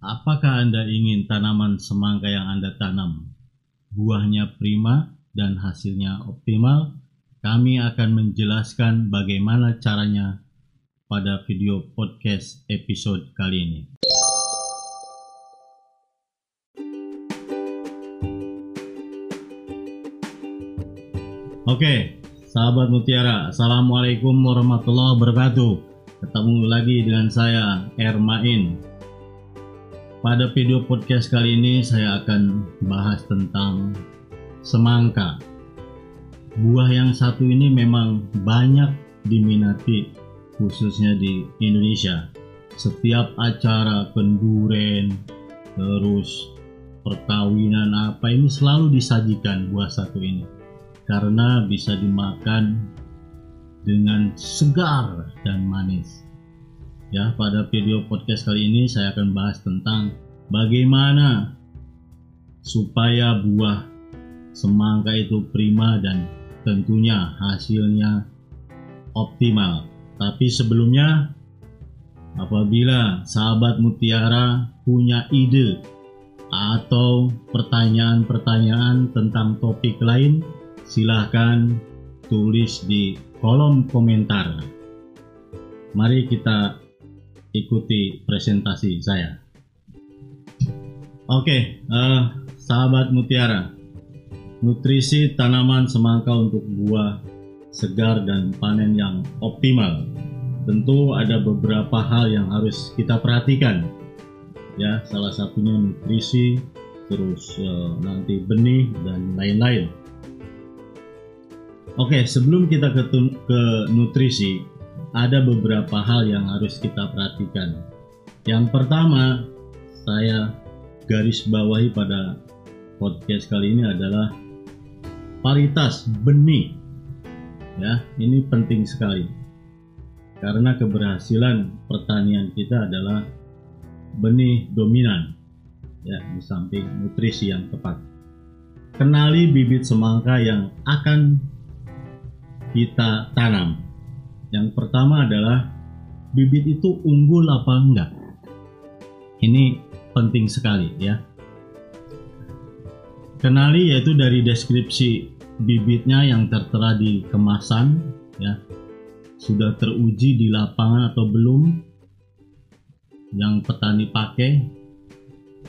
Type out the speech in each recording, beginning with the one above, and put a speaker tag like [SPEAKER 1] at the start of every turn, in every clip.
[SPEAKER 1] Apakah Anda ingin tanaman semangka yang Anda tanam buahnya prima dan hasilnya optimal? Kami akan menjelaskan bagaimana caranya pada video podcast episode kali ini. Oke, sahabat Mutiara, Assalamualaikum warahmatullahi wabarakatuh. Ketemu lagi dengan saya, Ermain. Pada video podcast kali ini saya akan bahas tentang semangka. Buah yang satu ini memang banyak diminati khususnya di Indonesia. Setiap acara penduren, terus perkawinan apa ini selalu disajikan buah satu ini karena bisa dimakan dengan segar dan manis. Ya, pada video podcast kali ini saya akan bahas tentang bagaimana supaya buah semangka itu prima dan tentunya hasilnya optimal. Tapi sebelumnya apabila sahabat mutiara punya ide atau pertanyaan-pertanyaan tentang topik lain, silahkan tulis di kolom komentar. Mari kita ikuti presentasi saya. Oke, uh, sahabat mutiara, nutrisi tanaman semangka untuk buah segar dan panen yang optimal. Tentu ada beberapa hal yang harus kita perhatikan. Ya, salah satunya nutrisi, terus uh, nanti benih dan lain-lain. Oke, sebelum kita ke, ke nutrisi, ada beberapa hal yang harus kita perhatikan. Yang pertama, saya garis bawahi pada podcast kali ini adalah paritas benih. Ya, ini penting sekali. Karena keberhasilan pertanian kita adalah benih dominan. Ya, di samping nutrisi yang tepat. Kenali bibit semangka yang akan kita tanam yang pertama adalah bibit itu unggul apa enggak. Ini penting sekali ya. Kenali yaitu dari deskripsi bibitnya yang tertera di kemasan ya. Sudah teruji di lapangan atau belum yang petani pakai.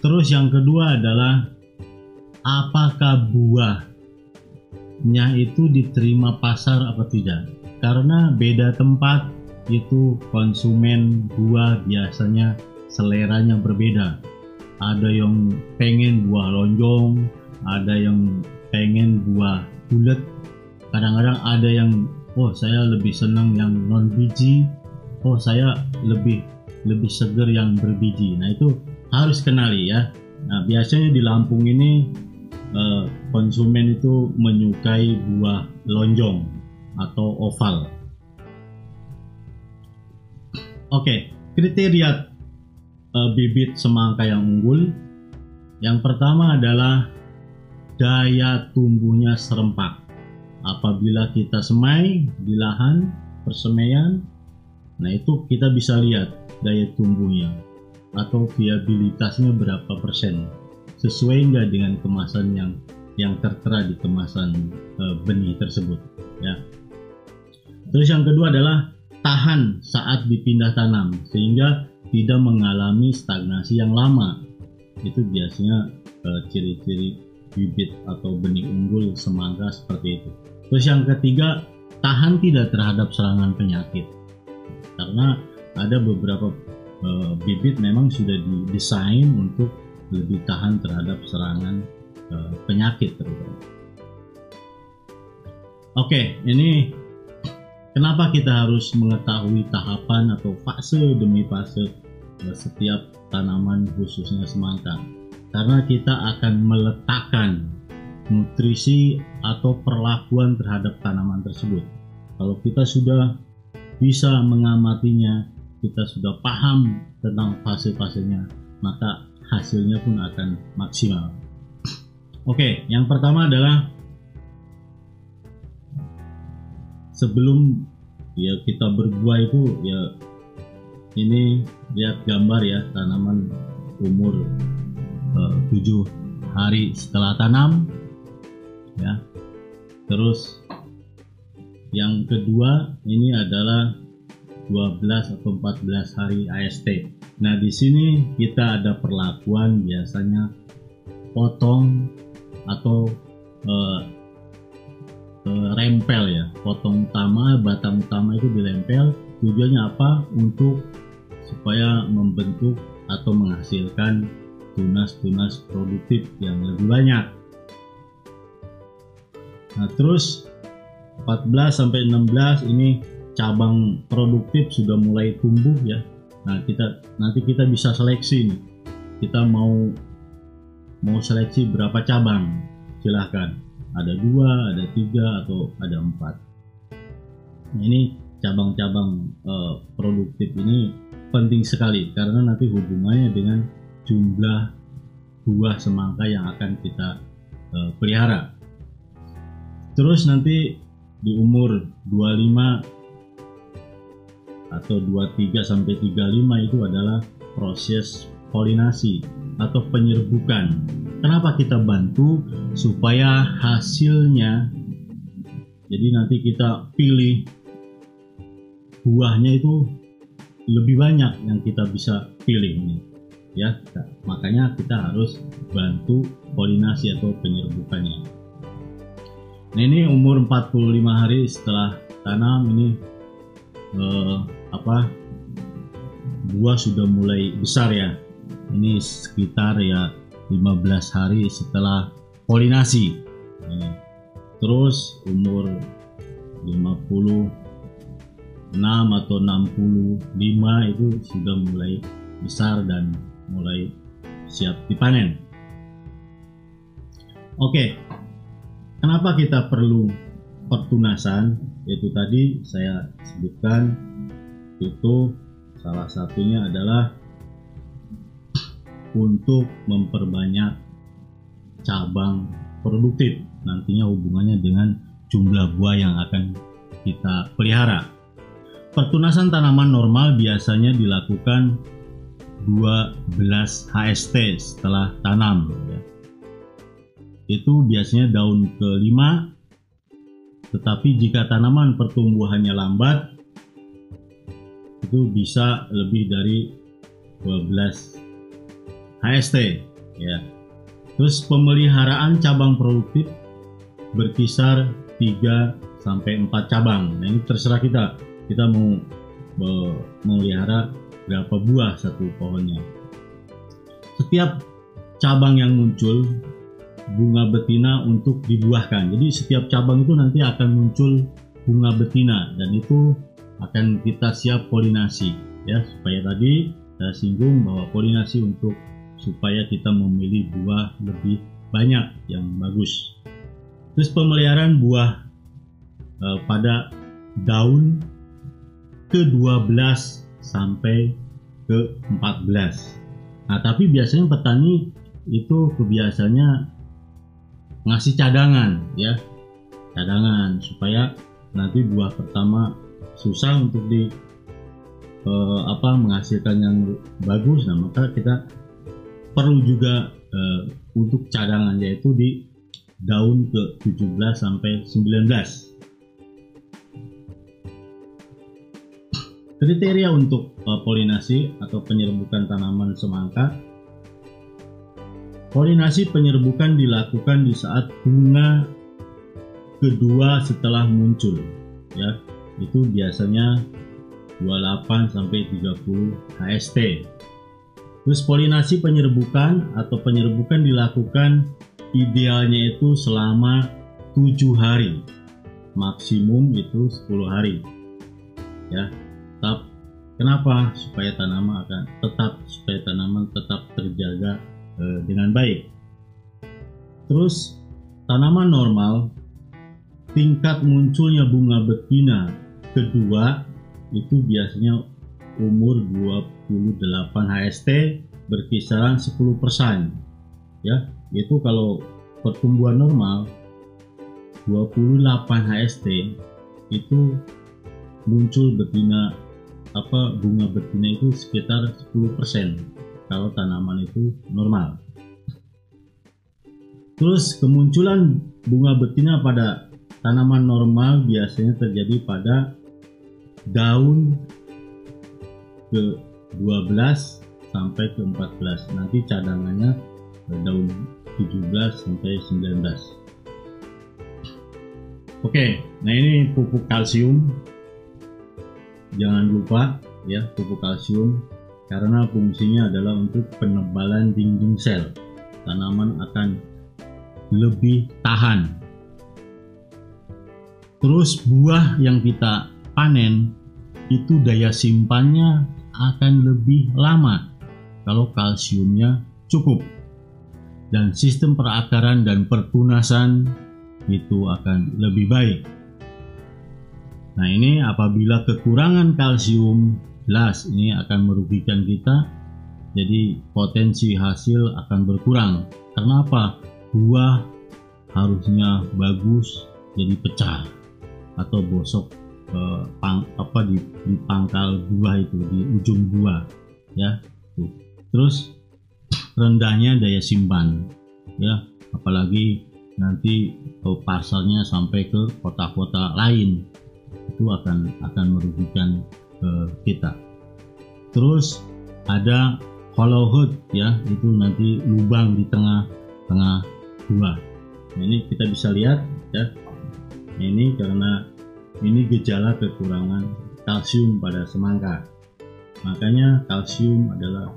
[SPEAKER 1] Terus yang kedua adalah apakah buahnya itu diterima pasar apa tidak karena beda tempat itu konsumen buah biasanya seleranya berbeda. Ada yang pengen buah lonjong ada yang pengen buah bulat. Kadang-kadang ada yang oh saya lebih senang yang non biji. Oh saya lebih lebih seger yang berbiji. Nah itu harus kenali ya. Nah biasanya di Lampung ini eh, konsumen itu menyukai buah lonjong atau oval. Oke, kriteria uh, bibit semangka yang unggul. Yang pertama adalah daya tumbuhnya serempak. Apabila kita semai di lahan persemaian, nah itu kita bisa lihat daya tumbuhnya atau viabilitasnya berapa persen sesuai nggak dengan kemasan yang yang tertera di kemasan e, benih tersebut ya Terus yang kedua adalah tahan saat dipindah tanam sehingga tidak mengalami stagnasi yang lama. Itu biasanya eh, ciri-ciri bibit atau benih unggul semangka seperti itu. Terus yang ketiga, tahan tidak terhadap serangan penyakit. Karena ada beberapa uh, bibit memang sudah didesain untuk lebih tahan terhadap serangan uh, penyakit terutama. Oke, ini Kenapa kita harus mengetahui tahapan atau fase demi fase eh, setiap tanaman khususnya semangka? Karena kita akan meletakkan nutrisi atau perlakuan terhadap tanaman tersebut. Kalau kita sudah bisa mengamatinya, kita sudah paham tentang fase-fasenya, maka hasilnya pun akan maksimal. Oke, yang pertama adalah sebelum ya kita berbuah itu ya ini lihat gambar ya tanaman umur eh, tujuh hari setelah tanam ya. Terus yang kedua ini adalah 12 atau 14 hari AST nah di sini kita ada perlakuan biasanya potong atau eh, rempel ya potong utama batang utama itu dilempel tujuannya apa untuk supaya membentuk atau menghasilkan tunas-tunas produktif yang lebih banyak. Nah, terus 14 sampai 16 ini cabang produktif sudah mulai tumbuh ya. Nah, kita nanti kita bisa seleksi nih. Kita mau mau seleksi berapa cabang? Silahkan. Ada dua, ada tiga, atau ada empat. Nah, ini cabang-cabang uh, produktif ini penting sekali karena nanti hubungannya dengan jumlah buah semangka yang akan kita uh, pelihara. Terus nanti di umur 25 atau 23 sampai 35 itu adalah proses polinasi atau penyerbukan. Kenapa kita bantu? Supaya hasilnya jadi nanti kita pilih buahnya itu lebih banyak yang kita bisa pilih ini ya. Makanya kita harus bantu polinasi atau penyerbukannya. Nah ini umur 45 hari setelah tanam ini eh, apa buah sudah mulai besar ya. Ini sekitar ya 15 hari setelah polinasi eh, terus umur 50 6 atau 65 itu sudah mulai besar dan mulai siap dipanen. Oke, kenapa kita perlu pertunasan? Yaitu tadi saya sebutkan itu salah satunya adalah untuk memperbanyak cabang produktif nantinya hubungannya dengan jumlah buah yang akan kita pelihara. Pertunasan tanaman normal biasanya dilakukan 12 HST setelah tanam. Ya. Itu biasanya daun kelima, tetapi jika tanaman pertumbuhannya lambat, itu bisa lebih dari 12 HST. Ya. Terus pemeliharaan cabang produktif berkisar 3 sampai 4 cabang. Nah, ini terserah kita kita mau memelihara berapa buah satu pohonnya. Setiap cabang yang muncul bunga betina untuk dibuahkan. Jadi setiap cabang itu nanti akan muncul bunga betina dan itu akan kita siap polinasi ya supaya tadi saya singgung bahwa polinasi untuk supaya kita memilih buah lebih banyak yang bagus. Terus pemeliharaan buah eh, pada daun ke-12 sampai ke-14. Nah, tapi biasanya petani itu kebiasaannya ngasih cadangan ya. Cadangan supaya nanti buah pertama susah untuk di eh, apa menghasilkan yang bagus nah maka kita perlu juga eh, untuk cadangan yaitu di daun ke 17 sampai 19 Kriteria untuk uh, polinasi atau penyerbukan tanaman semangka. Polinasi penyerbukan dilakukan di saat bunga kedua setelah muncul, ya. Itu biasanya 28 sampai 30 HST. Terus polinasi penyerbukan atau penyerbukan dilakukan idealnya itu selama 7 hari. Maksimum itu 10 hari. Ya, tetap kenapa supaya tanaman akan tetap supaya tanaman tetap terjaga eh, dengan baik terus tanaman normal tingkat munculnya bunga betina kedua itu biasanya umur 28 HST berkisaran 10% ya itu kalau pertumbuhan normal 28 HST itu muncul betina apa bunga betina itu sekitar 10% kalau tanaman itu normal. Terus kemunculan bunga betina pada tanaman normal biasanya terjadi pada daun ke 12 sampai ke 14. Nanti cadangannya daun 17 sampai 19. Oke, nah ini pupuk kalsium. Jangan lupa ya pupuk kalsium karena fungsinya adalah untuk penebalan dinding sel. Tanaman akan lebih tahan. Terus buah yang kita panen itu daya simpannya akan lebih lama kalau kalsiumnya cukup. Dan sistem perakaran dan pertunasan itu akan lebih baik. Nah ini apabila kekurangan kalsium jelas ini akan merugikan kita jadi potensi hasil akan berkurang karena apa buah harusnya bagus jadi pecah atau bosok eh, pang, apa di, di pangkal buah itu di ujung buah ya. Tuh. terus rendahnya daya simpan ya. Apalagi nanti pasarnya sampai ke kota-kota lain itu akan akan merugikan eh, kita. Terus ada hollow hood ya. Itu nanti lubang di tengah-tengah dua nah, ini kita bisa lihat ya. Ini karena ini gejala kekurangan kalsium pada semangka. Makanya kalsium adalah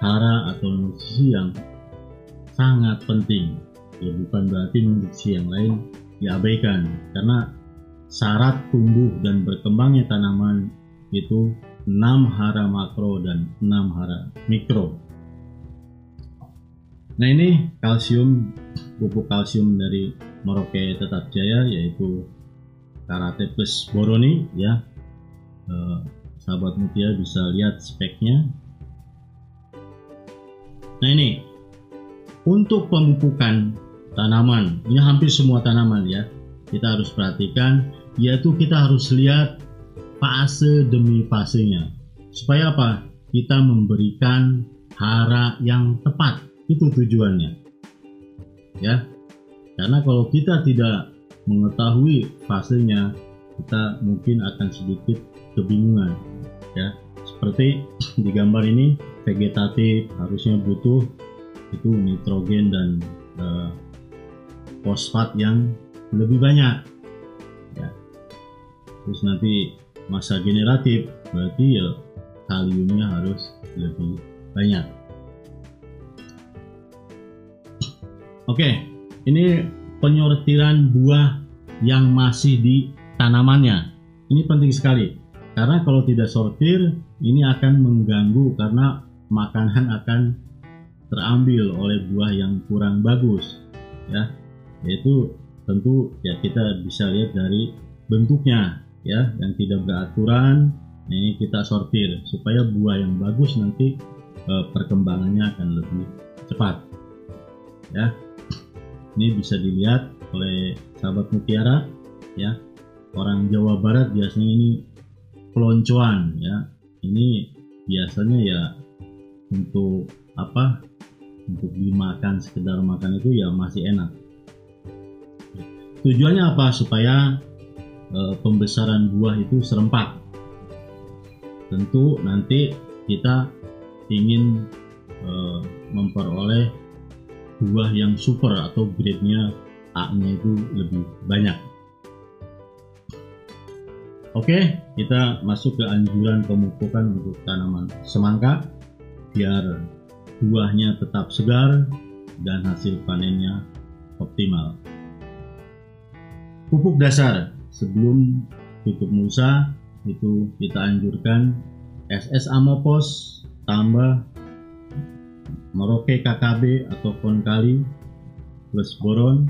[SPEAKER 1] hara atau nutrisi yang sangat penting. Ya bukan berarti nutrisi yang lain diabaikan. Karena syarat tumbuh dan berkembangnya tanaman itu 6 hara makro dan 6 hara mikro. Nah ini kalsium pupuk kalsium dari Merauke Tetap Jaya yaitu Karatepes boroni ya. Eh, sahabat mutia bisa lihat speknya. Nah ini untuk pemupukan tanaman ini hampir semua tanaman ya kita harus perhatikan yaitu kita harus lihat fase demi fasenya supaya apa kita memberikan hara yang tepat itu tujuannya. Ya. Karena kalau kita tidak mengetahui fasenya, kita mungkin akan sedikit kebingungan. Ya. Seperti di gambar ini vegetatif harusnya butuh itu nitrogen dan uh, fosfat yang lebih banyak. Ya. Terus nanti masa generatif berarti ya kaliumnya harus lebih banyak. Oke, ini penyortiran buah yang masih di tanamannya. Ini penting sekali karena kalau tidak sortir ini akan mengganggu karena makanan akan terambil oleh buah yang kurang bagus ya yaitu tentu ya kita bisa lihat dari bentuknya ya yang tidak beraturan ini kita sortir supaya buah yang bagus nanti eh, perkembangannya akan lebih cepat ya ini bisa dilihat oleh sahabat mutiara ya. Orang Jawa Barat biasanya ini peloncoan ya. Ini biasanya ya untuk apa? Untuk dimakan sekedar makan itu ya masih enak. Tujuannya apa? Supaya e, pembesaran buah itu serempak. Tentu nanti kita ingin e, memperoleh buah yang super atau grade-nya A-nya itu lebih banyak. Oke, kita masuk ke anjuran pemupukan untuk tanaman semangka biar buahnya tetap segar dan hasil panennya optimal. Pupuk dasar sebelum tutup musa itu kita anjurkan SS Amopos tambah Merauke KKB atau kali plus boron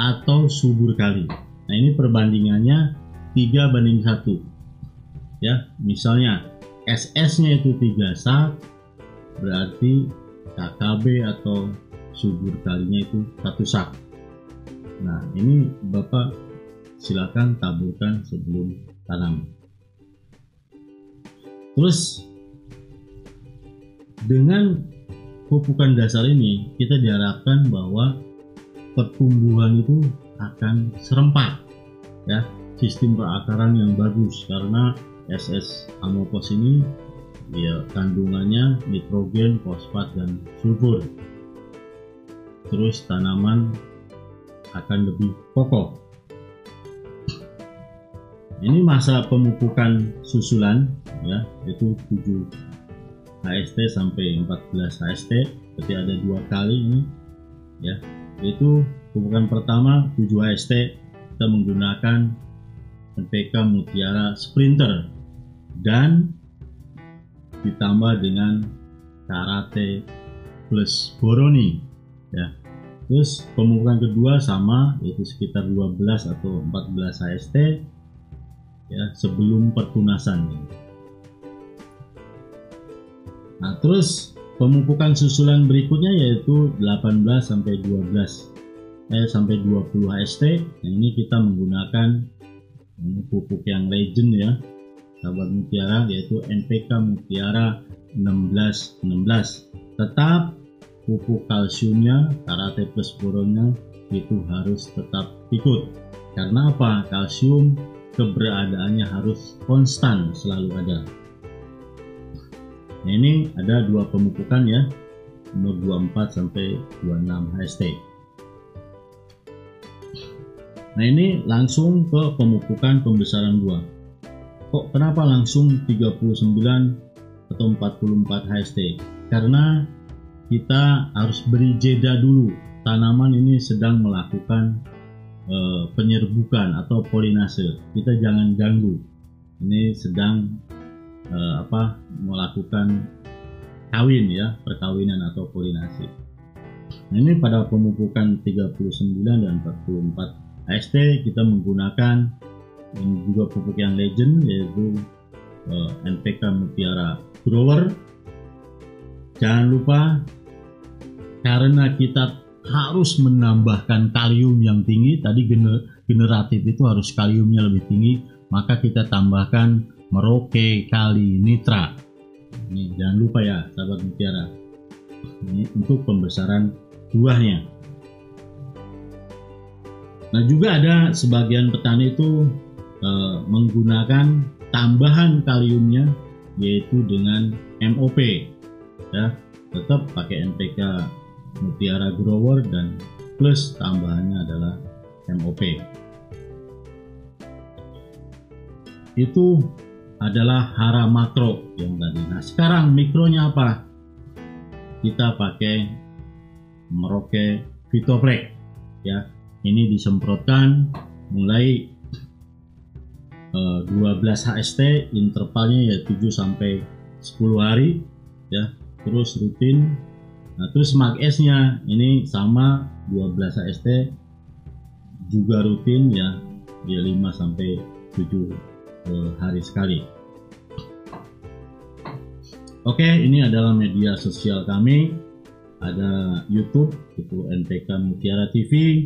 [SPEAKER 1] atau subur kali. Nah ini perbandingannya 3 banding 1 ya misalnya SS-nya itu 3 sak berarti KKB atau subur kalinya itu satu sak. Nah ini Bapak silakan taburkan sebelum tanam. Terus dengan pupukan dasar ini kita diharapkan bahwa pertumbuhan itu akan serempak ya sistem perakaran yang bagus karena SS amopos ini ya kandungannya nitrogen, fosfat dan sulfur. Terus tanaman akan lebih kokoh. Ini masa pemupukan susulan ya, itu 7 HST sampai 14 HST, berarti ada dua kali ini ya. Itu pemupukan pertama 7 HST kita menggunakan NPK Mutiara Sprinter. Dan ditambah dengan karate plus boroni ya. Terus pemupukan kedua sama yaitu sekitar 12 atau 14 HST ya sebelum pertunasan nah terus pemupukan susulan berikutnya yaitu 18 sampai 12 eh sampai 20 HST nah ini kita menggunakan ini pupuk yang legend ya sahabat mutiara yaitu NPK mutiara 1616 tetap pupuk kalsiumnya karate plus boronnya itu harus tetap ikut. Karena apa? Kalsium keberadaannya harus konstan selalu ada nah ini ada dua pemupukan ya. Nomor 24 sampai 26 HST nah ini langsung ke pemupukan pembesaran buah kok kenapa langsung 39 atau 44 HST karena kita harus beri jeda dulu. Tanaman ini sedang melakukan e, penyerbukan atau polinase. Kita jangan ganggu. Ini sedang e, apa melakukan kawin ya perkawinan atau polinasi nah ini pada pemupukan 39 dan 44 HST kita menggunakan ini juga pupuk yang legend yaitu eh, NPK Mutiara Grower. Jangan lupa karena kita harus menambahkan kalium yang tinggi tadi gener generatif itu harus kaliumnya lebih tinggi maka kita tambahkan Merauke kali nitra. Ini jangan lupa ya sahabat mutiara. Ini untuk pembesaran buahnya. Nah juga ada sebagian petani itu uh, menggunakan tambahan kaliumnya yaitu dengan MOP ya. Tetap pakai NPK Mutiara Grower dan plus tambahannya adalah MOP itu adalah hara makro yang tadi. Nah sekarang mikronya apa? Kita pakai Merauke Vitoflex ya. Ini disemprotkan mulai 12 eh, HST intervalnya ya 7 sampai 10 hari ya. Terus rutin. Nah terus mark S nya ini sama 12 HST juga rutin ya. Ya 5 sampai 7 uh, hari sekali Oke ini adalah media sosial kami. Ada YouTube itu NPK Mutiara TV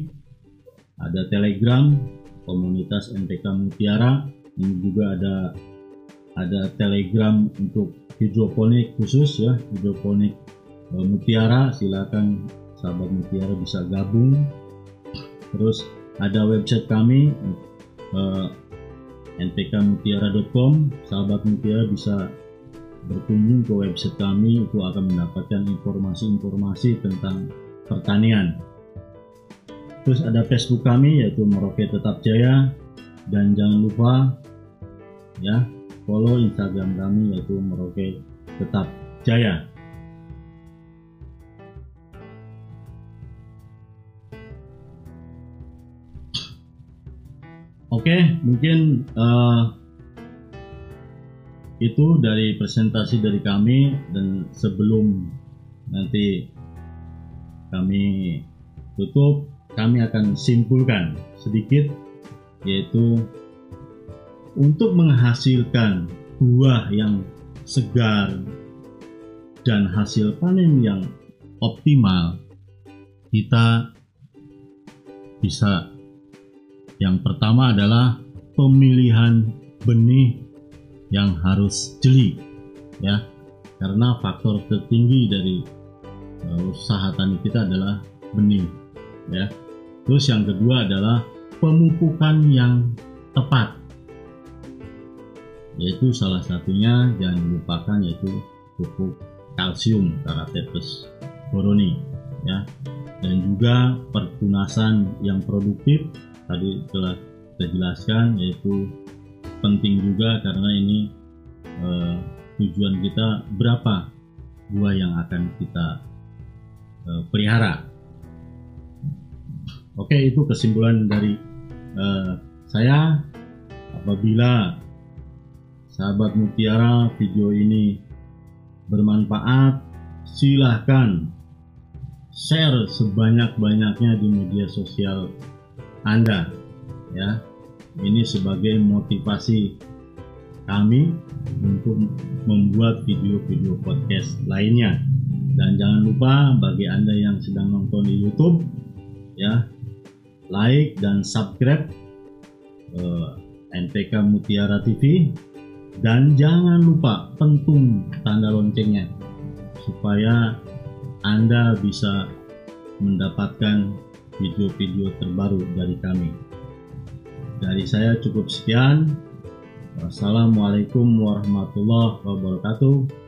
[SPEAKER 1] ada Telegram komunitas NPK Mutiara. Ini juga ada ada telegram untuk hidroponik khusus ya hidroponik e, mutiara. Silakan sahabat mutiara bisa gabung. Terus ada website kami e, npkmutiara.com sahabat mutiara bisa berkunjung ke website kami itu akan mendapatkan informasi-informasi tentang pertanian terus ada Facebook kami yaitu Merauke Tetap Jaya dan jangan lupa ya follow Instagram kami yaitu Merauke Tetap Jaya. Oke, mungkin uh, itu dari presentasi dari kami dan sebelum nanti kami tutup, kami akan simpulkan sedikit yaitu untuk menghasilkan buah yang segar dan hasil panen yang optimal kita bisa yang pertama adalah pemilihan benih yang harus jeli ya. Karena faktor tertinggi dari uh, usaha tani kita adalah benih ya. Terus yang kedua adalah pemupukan yang tepat yaitu salah satunya jangan dilupakan yaitu pupuk kalsium Karatetes boroni ya. Dan juga pertunasan yang produktif tadi telah kita jelaskan yaitu penting juga karena ini eh, tujuan kita berapa buah yang akan kita eh, pelihara. Oke itu kesimpulan dari eh, saya apabila sahabat mutiara video ini bermanfaat silahkan share sebanyak-banyaknya di media sosial Anda ya. Ini sebagai motivasi kami untuk membuat video-video podcast lainnya. Dan jangan lupa bagi Anda yang sedang nonton di YouTube ya like dan subscribe eh, NPK Mutiara TV dan jangan lupa pentung tanda loncengnya supaya Anda bisa mendapatkan video-video terbaru dari kami. Dari saya cukup sekian. Wassalamualaikum warahmatullahi wabarakatuh.